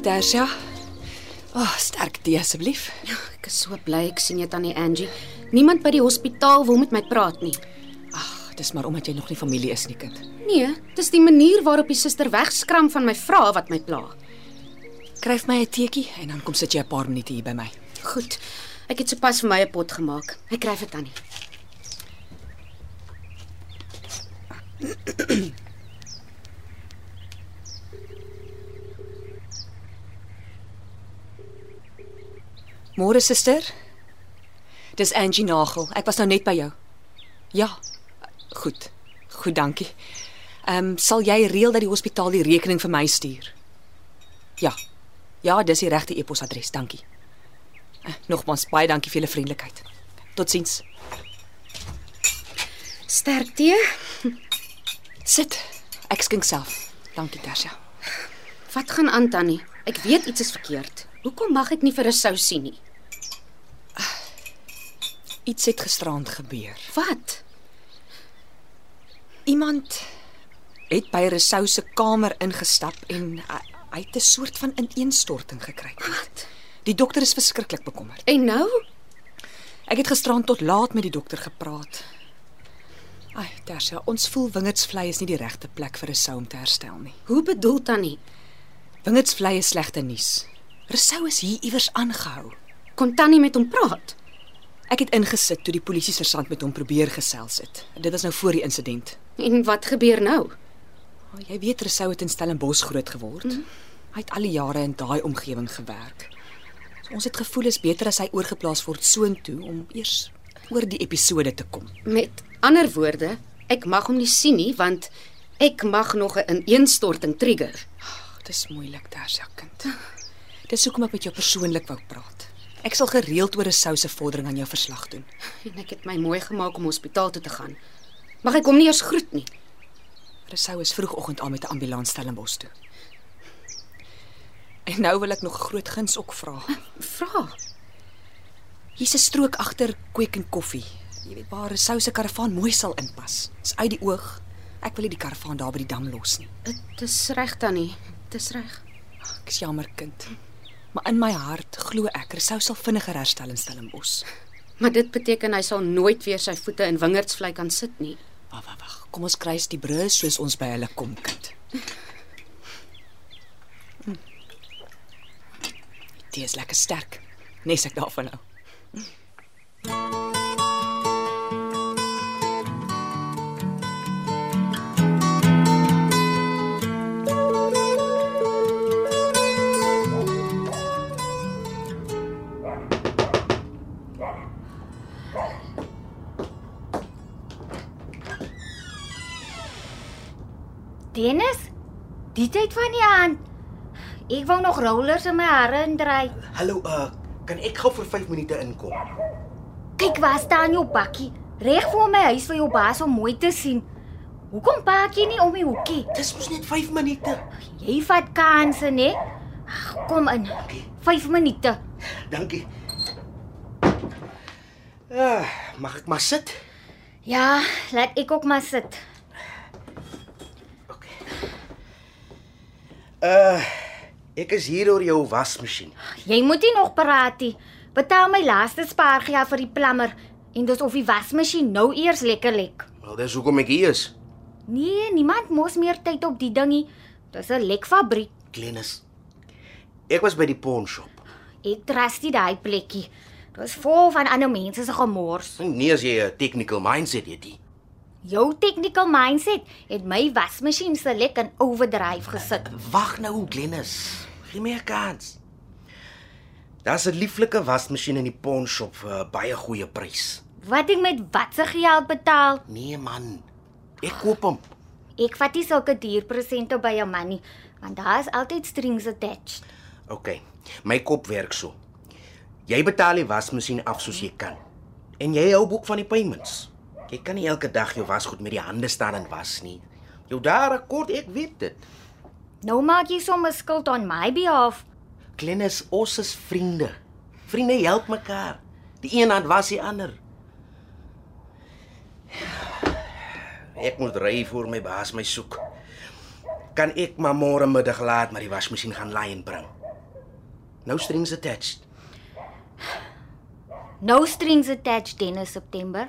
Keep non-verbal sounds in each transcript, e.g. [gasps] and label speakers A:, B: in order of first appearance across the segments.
A: Môre Tersia. Ag, oh, sterk tee asseblief.
B: Ek is so bly ek sien jou tannie Angie. Niemand by die hospitaal wil met my praat nie.
A: Ag, dis maar omdat jy nog nie familie is nie, kind.
B: Nee, dis die manier waarop die suster wegskram van my vrae wat my pla.
A: Kryf my 'n teetjie en dan kom sit jy 'n paar minute hier by my.
B: Goed. Ek het sopas vir my 'n pot gemaak. Ek kry vir tannie.
A: Môre suster. Dis Angie Nagel. Ek was nou net by jou. Ja. Goed. Goed, dankie. Ehm um, sal jy reël dat die hospitaal die rekening vir my stuur? Ja. Ja, dis die regte e-posadres. Dankie. Uh, nogmaals baie dankie vir julle vriendelikheid. Totsiens.
B: Sterkte.
A: Sit. Ek skink self. Dankie, Tersia.
B: Wat gaan aan tannie? Ek weet iets is verkeerd. Hoekom mag ek nie vir 'n sou sien nie?
A: Iets het gisterand gebeur.
B: Wat?
A: Iemand het by Rousseau se kamer ingestap en hy, hy het 'n soort van ineenstorting gekry.
B: Wat?
A: Die dokter is verskriklik bekommerd.
B: En nou?
A: Ek het gisterand tot laat met die dokter gepraat. Ai, Tersia, ons voel Wingerdsvlei is nie die regte plek vir Rousseau om te herstel nie.
B: Hoe bedoel tannie?
A: Wingerdsvlei is slegte nuus. Rousseau is hier iewers aangehou.
B: Kon tannie met hom praat?
A: Ek het ingesit toe die polisie sersant met hom probeer gesels het. Dit was nou voor die insident.
B: En wat gebeur nou?
A: Oh, jy weet Rousseau het in Stellenbosch groot geword. Mm. Hy het al die jare in daai omgewing gewerk. So, ons het gevoel is beter as hy oorgeplaas word soontoe om eers oor die episode te kom.
B: Met ander woorde, ek mag hom nie sien nie want ek mag nog 'n ineenstorting trigger.
A: Ag, dis moeilik, Tersia kind. [laughs] Dis hoekom ek met jou persoonlik wou praat. Ek sal gereeld oor 'n souse vordering aan jou verslag doen.
B: En ek het my mooi gemaak om hospitaal toe te gaan. Mag ek hom nie eers groet nie?
A: Rousseau is vroegoggend al met 'n ambulans Stellenbosch toe. En nou wil ek nog 'n groot guns ook vra.
B: Vra.
A: Hier's 'n strook agter Kweek en Koffie. Jy weet waar Rousseau se karavaan mooi sal inpas. Dis uit die oog. Ek wil nie die karavaan daar by die dam los nie.
B: Dit is reg tannie. Dit is reg.
A: Ek is jammer kind. Maar in my hart glo ek Rousseau sal vinniger herstel in Stellenbosch.
B: Maar dit beteken hy sal nooit weer sy voete in wingerdsvlei kan sit nie.
A: Wag, wag, wag. Kom ons kruis die brûe soos ons by hulle kom, kind. Hm. Dit is lekker sterk. Nes ek daarvan nou.
C: Die tyd van die aand. Ek wou nog rollers in my hare indry.
D: Hallo, uh, kan ek gou vir 5 minute inkom?
C: Kyk waar staan jou bakkie, reg voor my huis vir jou baas om mooi te sien. Hoekom park jy nie om die hoekie?
D: Dis mos net 5 minute.
C: Jy vat kansse, né? Kom in. 5 minute.
D: Dankie. Ah, mag ek maar sit?
C: Ja, laat ek ook maar sit.
D: Uh, ek is hier oor jou wasmasjien.
C: Jy moet nie nog praat nie. Betaal my laaste spaargeld vir die plammer en dis of die wasmasjien nou eers lekker lek.
D: Wel, dis hoekom ek hier is.
C: Nee, niemand mos meer tyd op die dingie. Dis 'n lekfabriek.
D: Glenis. Ek was by die pawn shop.
C: Ek trust nie daai plekkie. Dit is vol van ander mense se gemors.
D: Nie as jy 'n technical mindset het nie.
C: Jou technical mindset het my wasmasjien se lek in overdrive gesit.
D: Wag nou, Glenis. Gee my 'n kans. Daar's 'n lieflike wasmasjien in die pawnshop vir 'n baie goeie prys.
C: Wat ek met watse geld betaal?
D: Nee man. Ek koop hom.
C: Ek vat nie sulke duur presente by jou man nie, want daar is altyd strings attached.
D: OK. My kop werk so. Jy betaal die wasmasjien af soos jy kan. En jy hou boek van die payments. Jy kan nie elke dag jou wasgoed met die hande staan en was nie. Jou daar kort, ek weet dit.
C: Nou maak jy sommer skuld on my behalf.
D: Klennis, ons is vriende. Vriende help mekaar. Die een hand was die ander. Ek moet ry voor my baas my soek. Kan ek maar môre middag laat maar die wasmasjien gaan laai en bring. No strings attached.
C: No strings attached in September.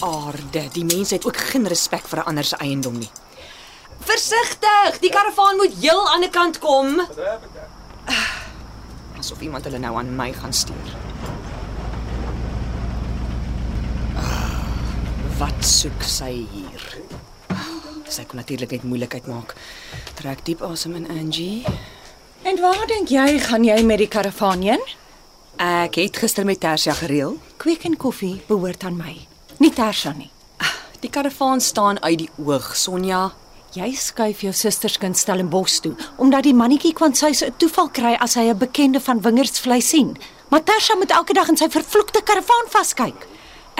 A: Aarde, die mense het ook geen respek vir 'n ander se eiendom nie. Versigtig, die karavaan moet heel aan die kant kom. Asof iemand hulle nou aan my gaan stuur. Wat soek sy hier? Ah, Sy kon natuurlik net moeilikheid maak. Trek diep asem in Angie.
E: En waar dink jy gaan jy met die karavaan heen?
A: Ek het gister met Tersia gereël.
E: Kweek en koffie behoort aan my, nie Tersha nie.
A: Die karavaan staan uit die oog, Sonja.
E: Jy skuif jou susterskind Stellenbosch toe omdat die mannetjie kwanshuis 'n toeval kry as hy 'n bekende van wingerdsvlei sien. Maar Tersha moet elke dag in sy vervloekte karavaan vaskyk.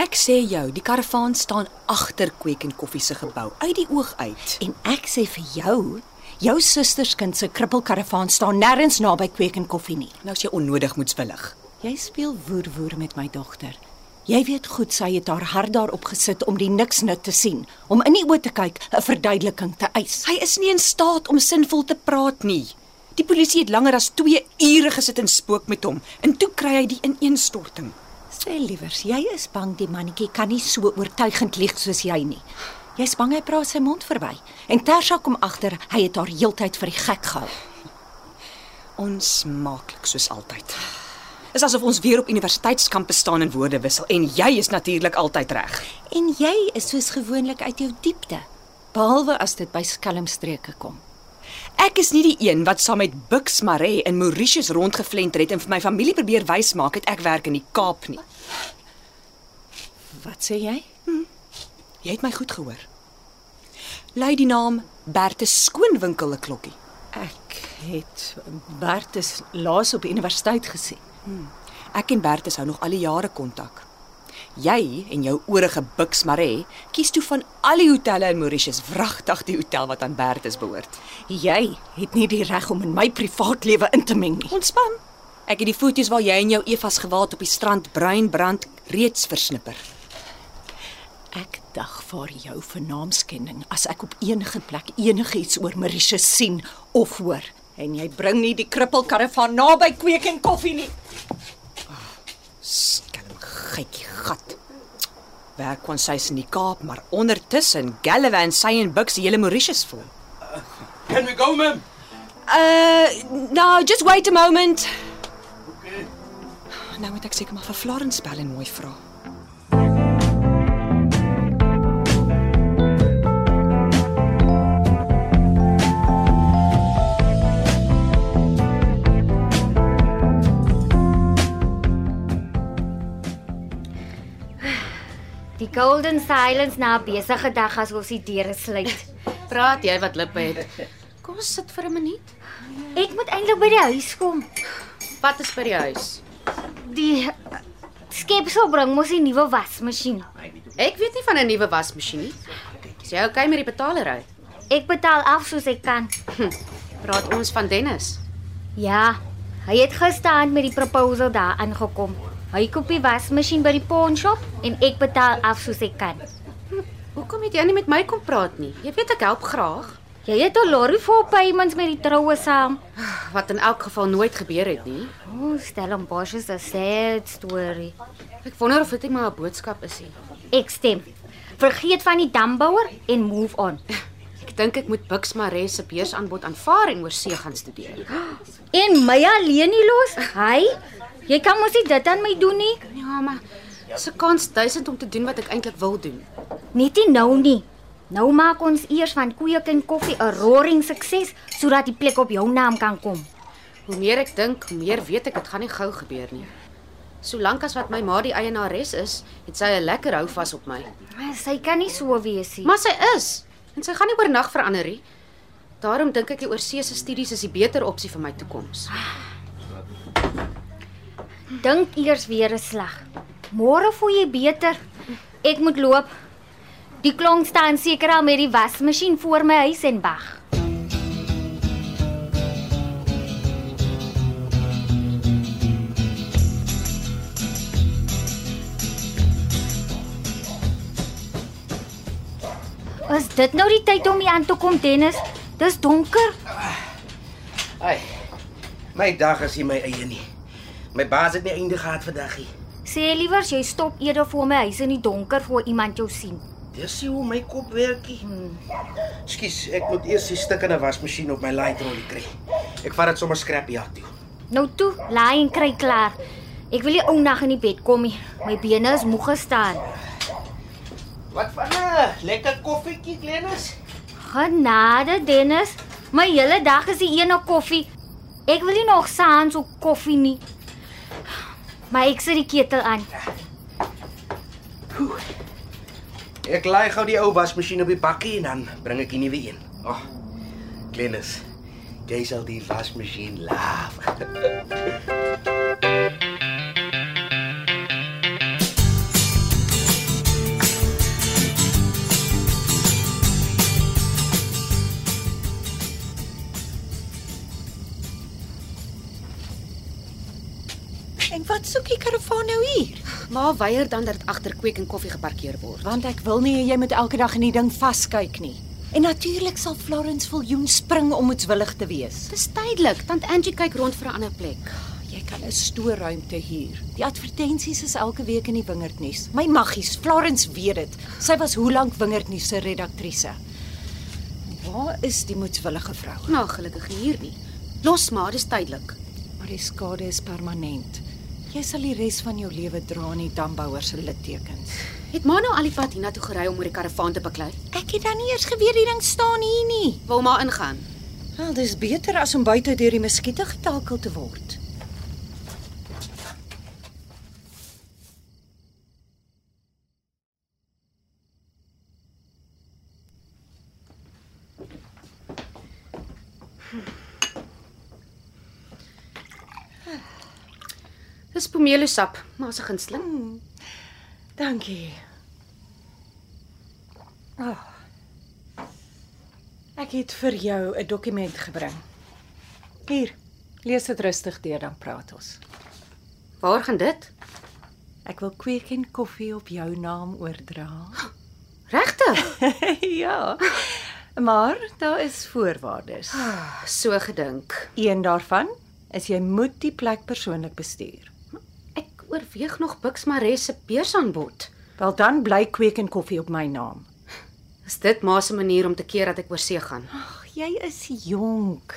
A: Ek sê jou, die karavaan staan agter Kweek en Koffie se gebou, uit die oog uit.
E: En ek sê vir jou, jou susterskind se krippelkaravaan staan nêrens naby Kweek en Koffie nie.
A: Nou as jy onnodig moetswillig.
E: Jy speel woer-woer met my dogter. Jy weet goed sy het haar hart daarop gesit om die niks nut te sien, om in die oë te kyk, 'n verduideliking te eis.
A: Hy is nie in staat om sinvol te praat nie. Die polisie het langer as 2 ure gesit en spook met hom en toe kry hy die ineenstorting.
E: Sê liewers, jy is bang die mannetjie kan nie so oortuigend lieg soos jy nie. Jy's bang hy praat sy mond verby. En Tersha kom agter hy het haar heeltyd vir die gek gehou.
A: Onsmaaklik soos altyd. Is asof ons weer op universiteitskampus staan en woorde wissel en jy is natuurlik altyd reg.
E: En jy is soos gewoonlik uit jou diepte, behalwe as dit by skelmstreke kom.
A: Ek is nie die een wat saam met Bux Maree in Mauritius rondgevlenter het en vir my familie probeer wys maak het ek werk in die Kaap nie.
E: Wat sê jy?
A: Jy het my goed gehoor. Lui die naam Bertus skoonwinkel 'n klokkie.
E: Ek het Bertus laas op die universiteit gesien.
A: Ek en Bertus hou nog al die jare kontak. Jy en jou oorige Bux Maree kies toe van al die hotelle in Mauritius wragtig die hotel wat aan Bertus behoort.
E: Jy het nie die reg om in my privaatlewe in te meng nie.
A: Ontspan. Ek het die foto's waar jy en jou Evas gewaad op die strand bruin brand reeds versnipper.
E: Ek dag vir jou vir naamskending as ek op enige plek enigiets oor Mauritius sien of hoor. En jy bring nie die krippelkaravaan naby kweek en koffie nie.
A: Skelm gietjie gat. Werk kon sy in die Kaap, maar ondertussen Gallivan sy en Bux die hele Mauritius vol.
D: Can we go, ma'am?
A: Uh, no, just wait a moment. Okay. Nou moet ek seker maar vir Florence bel en mooi vra.
C: Golden silence na 'n besige dag as ons die deure sluit.
B: Praat jy wat lippe het. Kom ons sit vir 'n minuut.
C: Ek moet eintlik by die huis kom.
B: Wat is by die huis?
C: Die skepsel bring mos 'n nuwe wasmasjien.
B: Ek weet nie van 'n nuwe wasmasjien nie. Is jy okay met die betalery?
C: Ek betaal af soos ek kan.
B: Praat ons van Dennis.
C: Ja, hy het gisterand met die proposal daar aangekom. Hy koop die wasmasjien by die pawnshop en ek betaal af soos ek kan.
B: Hoekom het jy nie met my kom praat nie? Jy weet ek help graag.
C: Jy het 'n lorry vol payments met die troue saam.
B: Wat in elk geval nooit gebeur het nie.
C: O, oh, Stellenbosch is 'n sad story.
B: Ek wonder of dit nie maar 'n boodskap is nie.
C: Ek stem. Vergeet van die dambouer en move on. [laughs]
B: Ek dink ek moet Bux Maree se beursaanbod aanvaar en oor see gaan studeer. [gasps]
C: En my alleen nie los. Hy, jy kan mos nie dit aan my doen nie.
B: Ja, maar 'n kans duisend om te doen wat ek eintlik wil doen.
C: Net nie nou nie. Nou maak ons eers van koeie en koffie 'n roaring sukses sodat die plek op jou naam kan kom.
B: Hoe meer ek dink, hoe meer weet ek dit gaan nie gou gebeur nie. Solank as wat my ma die eienares is, het sy 'n lekker hou vas op my.
C: Maar sy kan nie so wees nie.
B: Maar sy is en sy gaan nie oornag verander nie. Daarom dink ek die oorsese studies is die beter opsie vir my toekoms.
C: Dink eers weer 'n slag. Môre voel jy beter. Ek moet loop. Die klonk staan seker al met die wasmasjien voor my huis en wag. Is dit nou die tyd om hier aan te kom, Dennis? Dis donker.
D: Ai. My dag is nie my eie nie. My baas het nie einde gehad vandag nie.
C: Sê liewer jy stop eerder voor my huis in die donker voor iemand jou sien.
D: Dis hoe my kop werkie. Skus, ek moet eers die stuk in 'n wasmasjien op my lightrollie kry. Ek vat dit sommer skrap ja toe.
C: Nou toe, laai en kry klaar. Ek wil nie ou nag in die bed kom nie. My bene is moeg gestaan.
D: Wat van 'n lekker koffietjie, Glennis?
C: Genade, Dennis. My hele dag is die ene koffie. Ek wil nie nog saans ook koffie nie. Maar ek sit die ketel aan.
D: Ek laai gou die ou wasmasjien op die bakkie en dan bring ek die nuwe een. Ag. Oh, Glennis, jy sal die wasmasjien laaf. [laughs]
E: soek die karavaan nou hier?
B: Ma weier dan dat dit agter kweek en koffie geparkeer word.
E: Want ek wil nie jy moet elke dag in die ding vaskyk nie. En natuurlik sal Florence Viljoen spring om moetswillig te wees.
B: Dis tydelik, tant Angie kyk rond vir 'n ander plek.
E: Jy kan 'n stoorruimte huur. Die advertensies is elke week in die Wingerdnuus. My maggies, Florence weet dit. Sy was hoe lank Wingerdnuus se redaktrise. Waar is die moetswillige vrou?
B: Nou gelukkig nie hier nie. Los maar, dis tydelik.
E: Maar die skade is permanent. Jy sal die res van jou lewe dra in die dambouer se littekens.
B: Het ma nou al die pad hiernatoe gery om oor die karavaan te beklei?
E: Ek het dan nie eers geweet die ding staan hier nie.
B: Wil ma ingaan?
E: Wel, dis beter as om buite deur die muskiete getakel te word.
B: Dis pomeloesap, maar se gunsteling.
E: Dankie. Oh. Ek het vir jou 'n dokument gebring. Hier, lees dit rustig deur dan praat ons.
B: Waar gaan dit?
E: Ek wil kweek en koffie op jou naam oordra. [gasps]
B: Regtig? [laughs]
E: ja. Maar daar is voorwaardes.
B: So gedink.
E: Een daarvan is jy moet die plek persoonlik bestuur.
B: Oorweeg nog Bux Maree se beursaanbod.
E: Wel dan bly kweek en koffie op my naam.
B: Is dit ma se manier om te keer dat ek oor see gaan?
E: Ag, jy is jonk.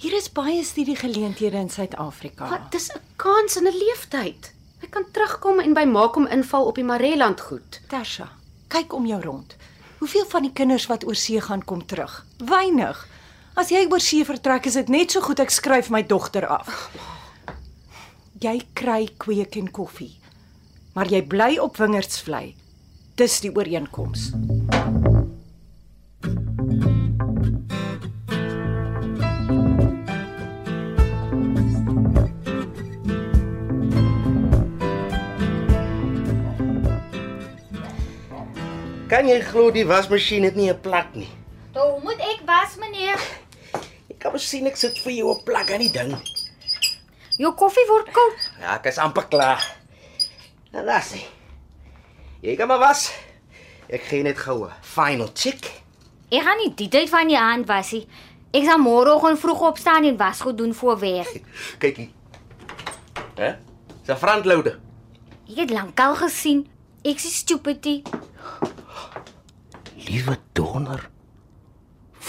E: Hier is baie studiegeleenthede in Suid-Afrika.
B: Wat dis 'n kans in 'n leeftyd. Ek kan terugkom en by ma kom inval op die Mareland goed.
E: Tersha, kyk om jou rond. Hoeveel van die kinders wat oor see gaan kom terug? Weinig. As jy oor see vertrek, is dit net so goed ek skryf my dogter af. Jy kry kweek en koffie. Maar jy bly op wingerdsvlei. Dis die ooreenkoms.
D: Kan jy glo die wasmasjien het nie 'n plak nie?
C: Toe moet ek was, meneer.
D: Ek kan mos sien ek sit vir jou 'n plak aan die ding.
C: Jou koffie word koud.
D: Ja, ek is amper klaar. Nou daar sê. Jy kan maar was. Ek gee net gou 'n final check.
C: Ek gaan nie die tyd van die aand was nie. Ek sal môreoggend vroeg opstaan en wasgoed doen voor werk.
D: Kyk hier. Hè? Dis 'n frontloader.
C: Ek het lankal gesien. Ek is stupid. nie.
D: Liewe donor.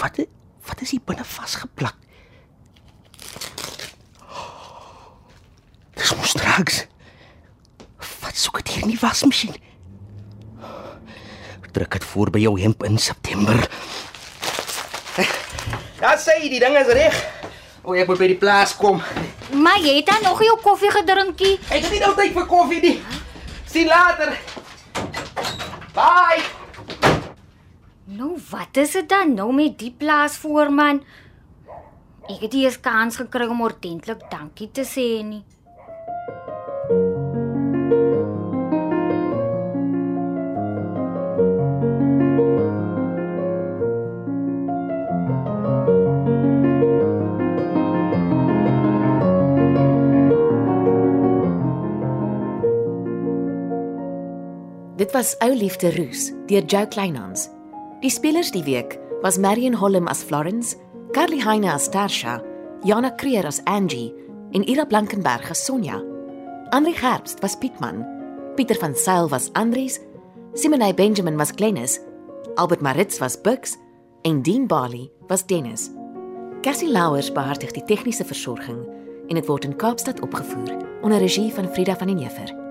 D: Wat wat is hier binne vasgeplak? Straks. Wat soek dit hier in die wasmasjien? Druk dit voor by jou hemp in September. Ja, sê die ding is reg. O, ek moet by die plaas kom.
C: Maar jy het dan nog jou koffie gedrinkie.
D: Ek het nie nou tyd vir koffie nie. Sien later. Bye.
C: Nou wat is dit dan nou met die plaasvoorman? Ek het nie eens kans gekry om ordentlik dankie te sê nie.
F: Dit was Ou Liefde Roos deur Jo Kleinhans. Die spelers die week was Marion Holm as Florence, Carly Heine as Tarsha, Jana Creer as Angie en Ira Blankenberg as Sonja. Andri Herbst was Pietman, Pieter van Sail was Andries, Simone Benjamin was Glennis, Albert Maritz was Bux en Dean Bali was Dennis. Cassie Louwers beheer die tegniese versorging en dit word in Kaapstad opgevoer onder regie van Frida van den Heever.